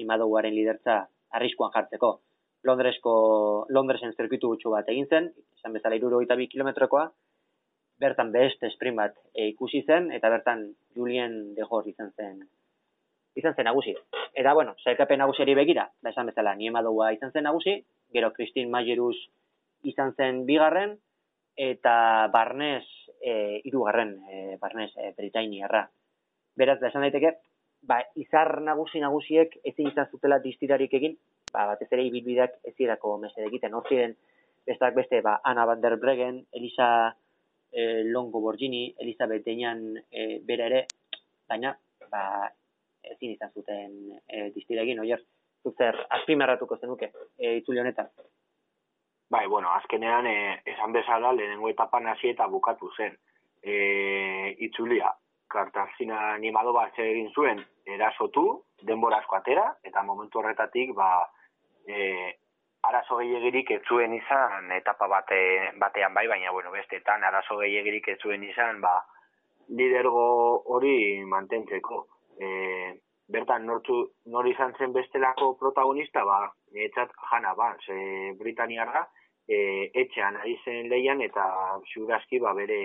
imadoguaren lidertza arriskuan jartzeko. Londresko, Londresen zirkuitu gutxu bat egin zen, esan bezala iruro bi kilometrokoa, bertan beste sprint bat e, ikusi zen, eta bertan Julien de Jor izan zen izan zen nagusi. Eta, bueno, sailkapen nagusiari begira, da ba, esan bezala, niema izan zen nagusi, gero Christine Majerus izan zen bigarren, eta Barnes e, irugarren, e, Barnes e, Britainiarra. Beraz, da esan daiteke, ba, izar nagusi nagusiek ezin izan zutela distirarik egin, ba, batez ere ibilbideak ez zirako mesede egiten. Hor ziren, bestak beste, ba, Ana van der Bregen, Elisa e, Longo Borgini, Elizabeth Deinan e, bere ere, baina, ba, ezin izan zuten e, distira egin, oier, zuzer, azpimarratuko zenuke, e, itzuli honetan. Bai, bueno, azkenean, e, esan bezala, lehenengo etapan hasi eta bukatu zen. E, itzulia, kartazina animado bat egin zuen erasotu, denbora asko atera, eta momentu horretatik, ba, e, arazo gehiagirik ez zuen izan etapa bate, batean bai, baina bueno, bestetan arazo gehiagirik ez zuen izan ba, lidergo hori mantentzeko. E, bertan nortu, nor izan zen bestelako protagonista, ba, etzat jana ba, ze Britaniarra, e, etxean ari zen leian eta ziurazki ba, bere,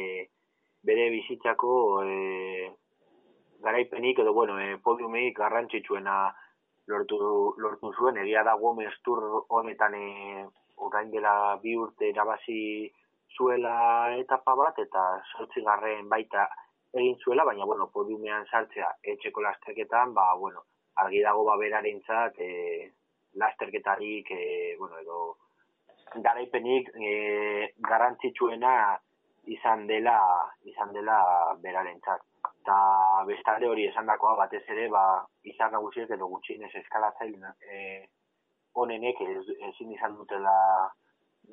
bere bizitzako e, garaipenik edo bueno, e, podiumik garrantzitsuena lortu, lortu zuen, egia da Gomez tur honetan e, orain dela bi urte irabazi zuela etapa bat, eta sortzi garren baita egin zuela, baina, bueno, podiumean sartzea etxeko lasterketan, ba, bueno, argi dago ba beraren txat, e, lasterketarik, e, bueno, edo garaipenik e, garrantzitsuena izan dela, izan dela beraren txat eta bestalde hori esan dakoa batez ere ba, izan nagusiek edo gutxienez eskalatzail e, onenek ezin izan dutela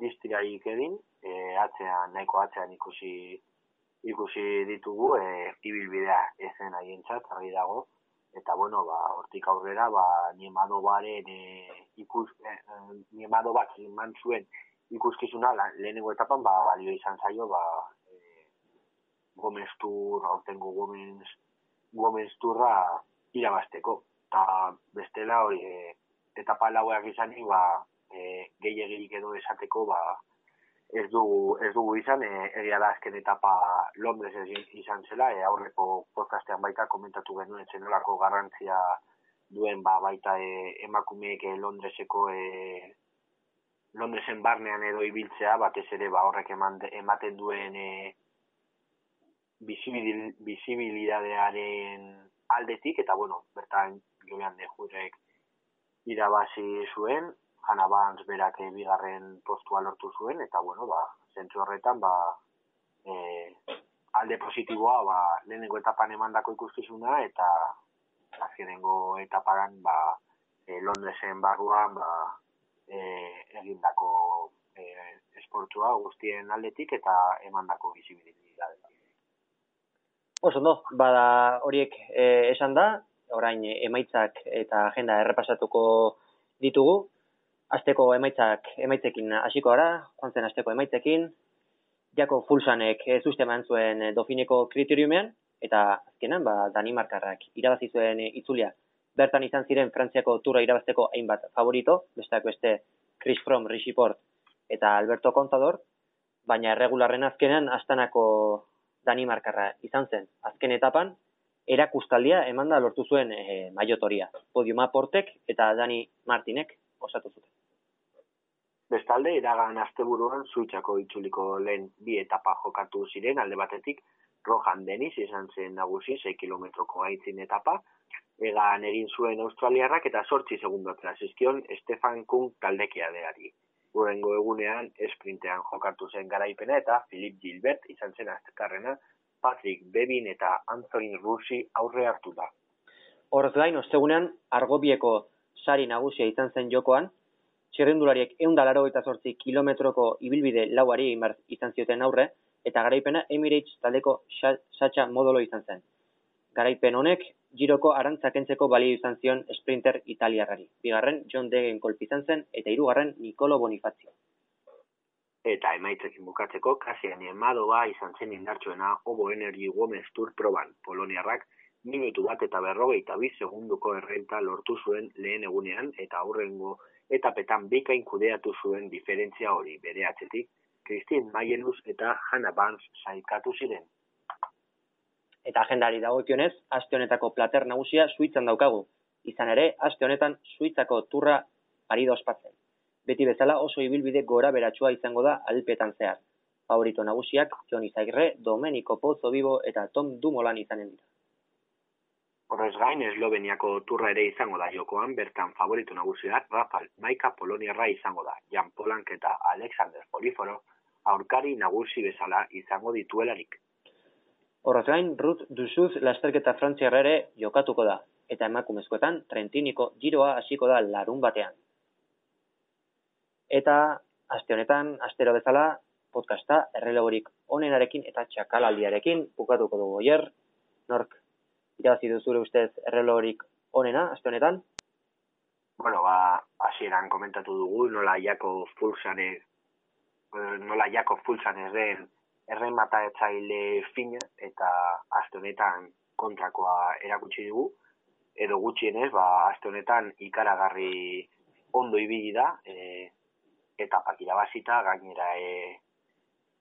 distiraik edin, e, atzean, nahiko atzean ikusi ikusi ditugu, e, ibilbidea ezen haientzat, argi dago, eta bueno, ba, hortik aurrera, ba, niemado baren e, ikus, e, niemado bat iman zuen ikuskizuna, lehenengo etapan, ba, balio izan zaio, ba, e, Gomez Tur, aurtengo Gomez, Gomez Turra irabasteko. Eta bestela hori, e, etapa lauak izanik, ba, e, gehiagirik edo esateko, ba, ez dugu, ez dugu izan, e, egia da azken etapa Londres izan zela, e, aurreko podcastean baita komentatu genuen zenolako garrantzia duen ba, baita e, emakumeek e, Londreseko e, Londresen barnean edo ibiltzea, batez ere ba, horrek ematen duen e, bizibilidadearen aldetik, eta bueno, bertan joan de jurek irabazi zuen, Hanna Barnes berak eh, bigarren postua lortu zuen, eta bueno, ba, zentzu horretan, ba, e, alde positiboa, ba, lehenengo etapan emandako ikuskizuna, eta azkenengo etaparan, ba, e, Londresen barruan, ba, e, egindako e, esportua guztien aldetik, eta emandako bizibilitate. Oso, no, bada horiek e, esan da, orain emaitzak eta agenda errepasatuko ditugu, asteko emaitzak emaitzekin hasiko gara, joan zen asteko emaitzekin, jako fulsanek ez uste eman zuen dofineko kriteriumean, eta azkenan, ba, Danimarkarrak irabazi zuen itzulia. Bertan izan ziren Frantziako tura irabazteko hainbat favorito, besteak beste Chris Fromm, Rishi Port eta Alberto Contador, baina erregularren azkenan astanako Danimarkarra izan zen. Azken etapan, erakustaldia eman da lortu zuen e, maiotoria. Podiuma Portek eta Dani Martinek osatu zuten. Bestalde, iragan asteburuan zuitxako itzuliko lehen bi etapa jokatu ziren alde batetik, Rohan Deniz izan zen nagusi 6 kilometroko aitzin etapa, egan egin zuen Australiarrak eta sortzi segundotra zizkion Stefan Kung taldekia deari. Urrengo egunean, esprintean jokatu zen garaipena eta Philip Gilbert izan zen aztekarrena, Patrick Bebin eta Anthony Russi aurre hartu da. Horrez gain, ostegunean, argobieko sari nagusia izan zen jokoan, txirrendulariek eundalaro eta sortzi kilometroko ibilbide lauari izan zioten aurre, eta garaipena Emirates taldeko satxa modolo izan zen. Garaipen honek, giroko arantzakentzeko balio izan zion sprinter italiarrari. Bigarren, John Degen kolpi izan zen, eta hirugarren Nicolo Bonifazio. Eta emaitzekin bukatzeko, kasian emadoa izan zen indartsuena Obo Energy Gomez Tour proban, Poloniarrak, minutu bat eta berrogei eta bi segunduko errenta lortu zuen lehen egunean eta aurrengo etapetan bikain kudeatu zuen diferentzia hori bere atzetik, Christine Mayenus eta Hannah Barnes saikatu ziren. Eta agendari dagokionez, aste honetako plater nagusia suitzan daukagu. Izan ere, aste honetan suitzako turra ari ospatzen. Beti bezala oso ibilbide gora beratsua izango da alpetan zehar. Favorito nagusiak, Jon Izagirre, Domenico Pozo Vivo eta Tom Dumolan izanen dira. Horrez gain, Esloveniako turra ere izango da jokoan, bertan favorito nagusia Rafael Maika Poloniarra izango da. Jan Polank eta Alexander Poliforo aurkari nagusi bezala izango dituelarik. Horrez gain, Ruth Duzuz lasterketa frantziarra ere jokatuko da, eta emakumezkoetan Trentiniko giroa hasiko da larun batean. Eta, aste honetan, astero bezala, podcasta errelegorik onenarekin eta txakalaldiarekin bukatuko dugu oier, nork irabazi zure ustez errelorik onena, aste honetan? Bueno, ba, hasieran komentatu dugu, nola jako fulsane, nola jako fulsane den erren mata etzaile fina, eta aste honetan kontrakoa erakutsi dugu, edo gutxienez, ba, aste honetan ikaragarri ondo ibili da, e, eta pakira basita, gainera e,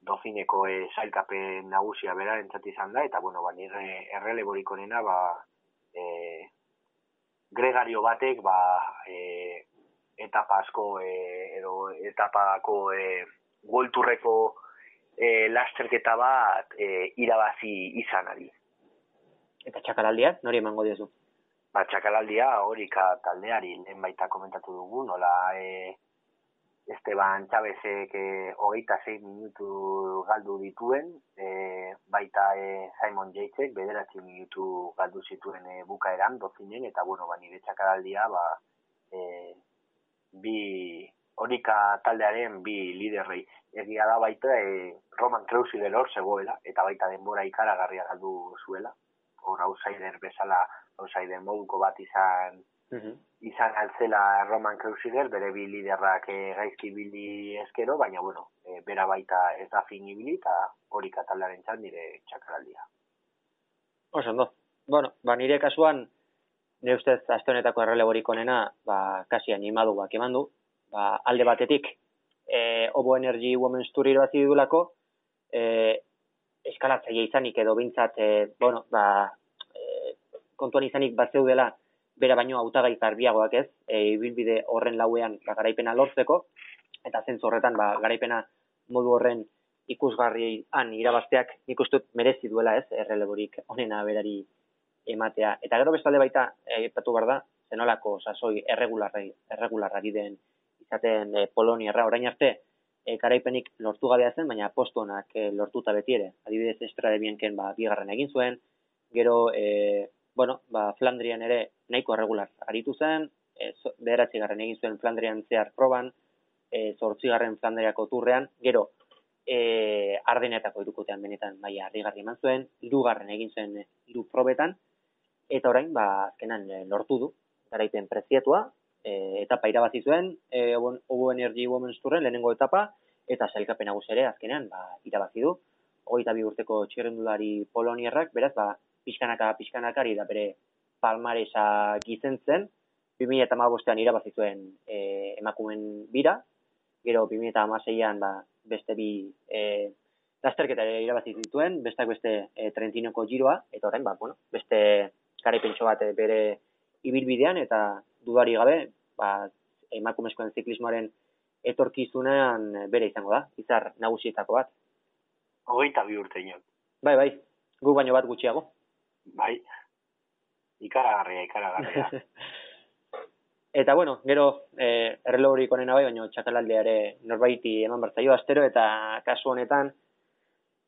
dofineko e, zailkapen nagusia bera entzat izan da, eta bueno, ba, nire erreleborik onena, ba, e, gregario batek, ba, e, etapa asko, e, edo etapako e, golturreko e, lasterketa bat e, irabazi izan ari. Eta txakalaldia, nori emango diozu? Ba, txakalaldia horika taldeari, lehen baita komentatu dugu, nola e, Esteban Chavezek eh, hogeita zei minutu galdu dituen, eh, baita eh, Simon Yatesek bederatzi minutu galdu zituen eh, bukaeran dozinen, eta bueno, ba, nire txakaraldia, ba, eh, bi, horika taldearen bi liderrei. Egia da baita e, Roman Krausi hor zegoela, eta baita denbora ikaragarria galdu zuela. Hor outsider bezala, outsider moduko bat izan Mhm. izan altzela Roman Krausiger, bere bi liderrak e, gaizki bili eskero, baina bueno, e, bera baita ez da fin ibili, eta hori katalaren txan nire txakaraldia. Oso ondo. Bueno, ba, nire kasuan, nire ustez, aste honetako erreleborik onena, ba, kasi animadu bak eman du. Ba, alde batetik, e, Obo Energy Women's Tour irabazi dudulako, e, eskalatzaile izanik edo bintzat, e, bueno, ba, e, kontuan izanik bat zeudela, bera baino hautagai garbiagoak ez, e, ibilbide horren lauean ba, garaipena lortzeko, eta zentzu horretan ba, garaipena modu horren ikusgarrian irabazteak nik merezi duela ez, erreleborik onena berari ematea. Eta gero bestalde baita, aipatu behar da, zenolako sasoi erregularri, erregularrari den izaten e, Poloniarra orain arte, e, garaipenik lortu gabea zen, baina postonak e, lortuta beti ere. Adibidez, estra de bienken ba, bigarren egin zuen, gero, e, bueno, ba, Flandrian ere nahiko erregular aritu zen, e, zo- bederatzi garren egin zuen Flandrian zehar proban, e, zortzigarren Flandriako turrean, gero, e, ardenetako irukotean benetan maila harrigarri eman zuen, hirugarren egin zuen hiru probetan, eta orain, ba, azkenan e, lortu du, garaipen preziatua, e, etapa irabazi zuen, e, Obo Energy Women's Touren lehenengo etapa, eta sailkapen nagusi ere azkenean ba, irabazi du. Hogeita bi urteko txirrendulari poloniarrak, beraz, ba, pixkanaka pixkanakari da bere palmaresa gizentzen, 2008an irabazi zuen e, emakumen bira, gero 2016an ba, beste bi e, lasterketa ere irabazi zituen, besteak beste e, Trentinoko giroa, eta orain, ba, bueno, beste garaipentxo bat bere ibilbidean, eta dudari gabe, ba, emakumezkoen ziklismoaren etorkizunean e, bere izango da, izar nagusietako bat. Hogeita bi urte inot. Bai, bai, gu baino bat gutxiago. Bai, ikaragarria, ikaragarria. (laughs) Eta bueno, gero eh errelogorik onena bai, baina txakalaldia ere norbaiti eman bertzaio astero eta kasu honetan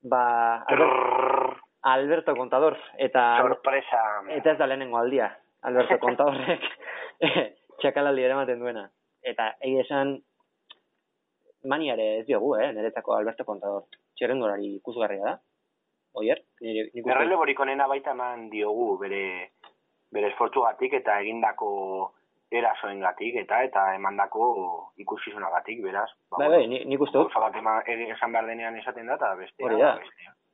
ba Albert, Alberto Contador eta Sorpresa. eta ez da lehenengo aldia Alberto (laughs) Contadorrek txakalaldi ematen duena. Eta egia esan maniare ez diogu, eh, niretzako Alberto Contador. Txerrendulari ikusgarria da. Oier, nire nik onena baita eman diogu bere bere esfortzugatik eta egindako erasoengatik eta eta emandako ikusizunagatik, beraz. ba, Bai, bai, ni- nik uste dut, bat esan behar denean esaten da, eta bestea. Hori da.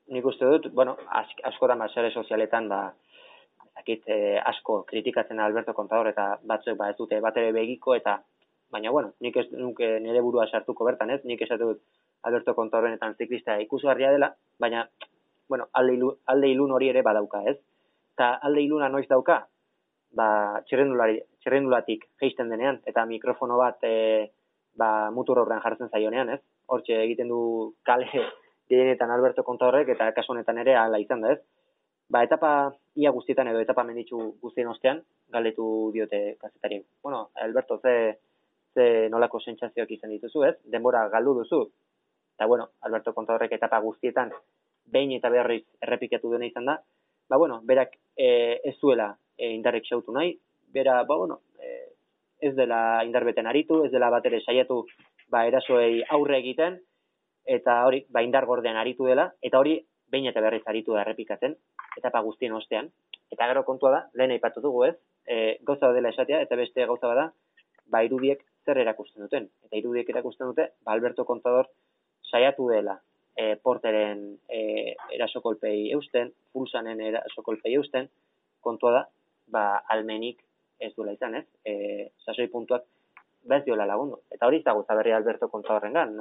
nik uste dut, bueno, ask, askotan ba, sare sozialetan, ba, zakit, eh, asko kritikatzen da Alberto Contador eta batzuek ba, ez dute bat ere begiko eta baina bueno, nik ez nuke nire burua sartuko bertan, ez? Nik esatu dut Alberto Contadorrenetan ziklista ikusgarria dela, baina bueno, alde, ilu, alde ilun hori ere badauka, ez? Eta alde iluna noiz dauka? Ba, txirrendulari, txirrendulatik geisten denean, eta mikrofono bat e, ba, mutur horrean jartzen zaionean, ez? Hortxe egiten du kale gehienetan Alberto Contadorrek eta kasu honetan ere hala izan da, ez? Ba, etapa ia guztietan edo etapa menditzu guztien ostean, galdetu diote kazetariek. Bueno, Alberto, ze, ze nolako sentsazioak izan dituzu, ez? Denbora galdu duzu. Eta bueno, Alberto Contadorrek etapa guztietan behin eta berriz errepikatu dena izan da. Ba, bueno, berak e, ez zuela e, indarrek xautu nahi, bera, ba, bueno, e, ez dela indarbeten aritu, ez dela bat ere saiatu ba, erasoei aurre egiten, eta hori, ba, indar gordean aritu dela, eta hori behin eta berriz aritu da errepikatzen, etapa guztien ostean. Eta gero kontua da, lehen aipatu dugu ez, e, gauza dela esatea, eta beste gauza bada, ba, irudiek zer erakusten duten. Eta irudiek erakusten dute, ba, Alberto Contador saiatu dela e, porteren e, erasokolpei eusten, pulsanen erasokolpei eusten, kontua da, ba, almenik ez duela izan, ez? E, sasoi puntuak ba ez diola lagundu. Eta hori gauza berria Alberto Contadorrengan.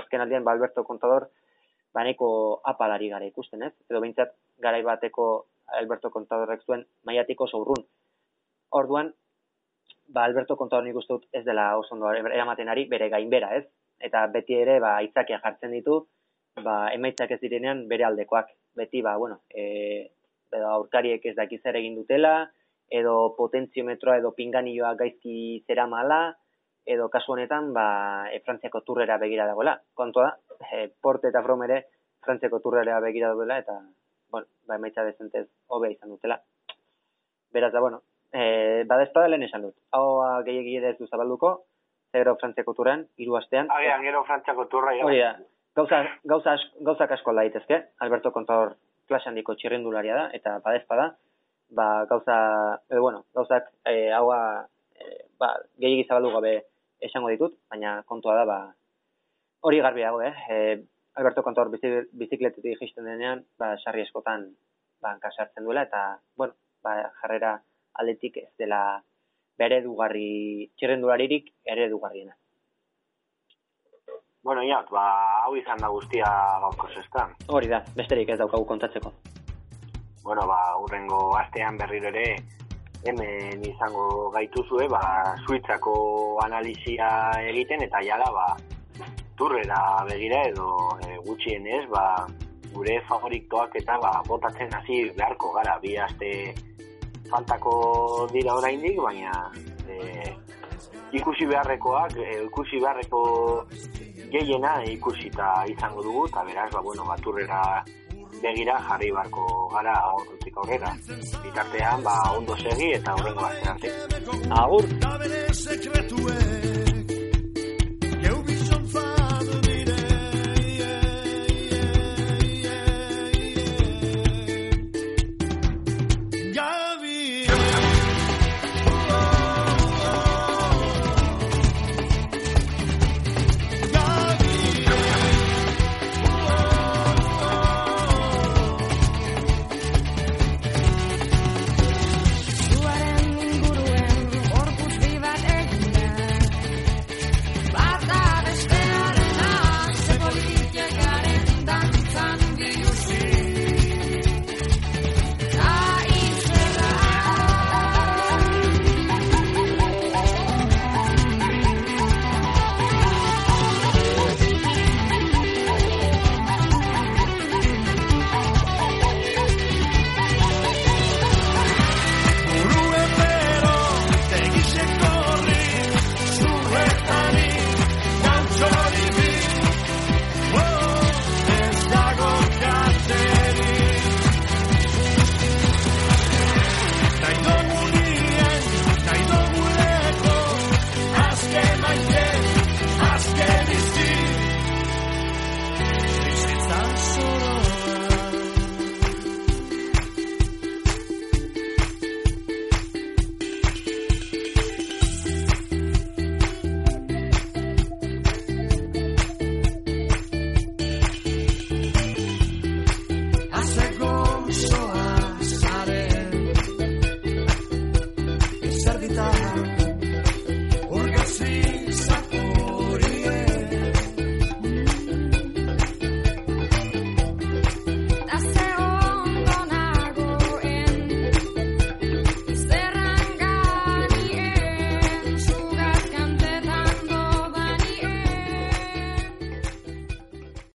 Azken aldian, ba, Alberto Contador baneko apalari gara ikusten, ez? Edo behintzat, garai bateko Alberto Contadorrek zuen maiatiko zaurrun. Orduan, ba, Alberto Contador nik dut ez dela oso ondo eramaten ari bere gainbera, ez? Eta beti ere, ba, aitzakia jartzen ditu, ba, emaitzak ez direnean bere aldekoak. Beti, ba, bueno, e, edo aurkariek ez dakiz ere egin dutela, edo potentziometroa edo pinganioa gaizki zera mala, edo kasu honetan, ba, e, Frantziako turrera begira dagoela. Kontua da, e, Porte eta From ere Frantziako turrera begira dagoela, eta, bueno, ba, emaitza dezentez hobea izan dutela. Beraz da, bueno, e, bada espada lehen esan dut. Hau gehiagi ere ez du zabalduko, gero Frantziako turren, hiru astean. Agian gero Frantziako turra Hori da, gauza, gauza, gauzak asko daitezke, Alberto Contador klase handiko txirrindularia da, eta badezpa da, ba, gauza, e, bueno, gauzak e, haua, e, ba, gehiagi zabaldu gabe esango ditut, baina kontua da, ba, hori garbi dago, eh? E, Alberto bizi, bizikletetik jisten denean, ba, sarri eskotan, ba, kasartzen duela, eta, bueno, ba, jarrera aldetik ez dela bere dugarri, txirrendularirik eredugarriena. Bueno, ja, ba, hau izan da guztia gaurko zestan. Hori da, besterik ez daukagu kontatzeko. Bueno, ba, urrengo astean berriro ere hemen izango gaituzue, ba, Suitzako analizia egiten eta jala, ba, turrera begira edo e, gutxienez, ba, gure favoritoak eta ba, botatzen hasi beharko gara, bi aste faltako dira oraindik, baina e, ikusi beharrekoak, e, ikusi beharreko gehiena ikusita izango dugu, eta beraz, ba, bueno, baturrera begira jarri barko gara aurrutik aurrera. Bitartean, ba, ondo segi eta horrengo astean. Agur!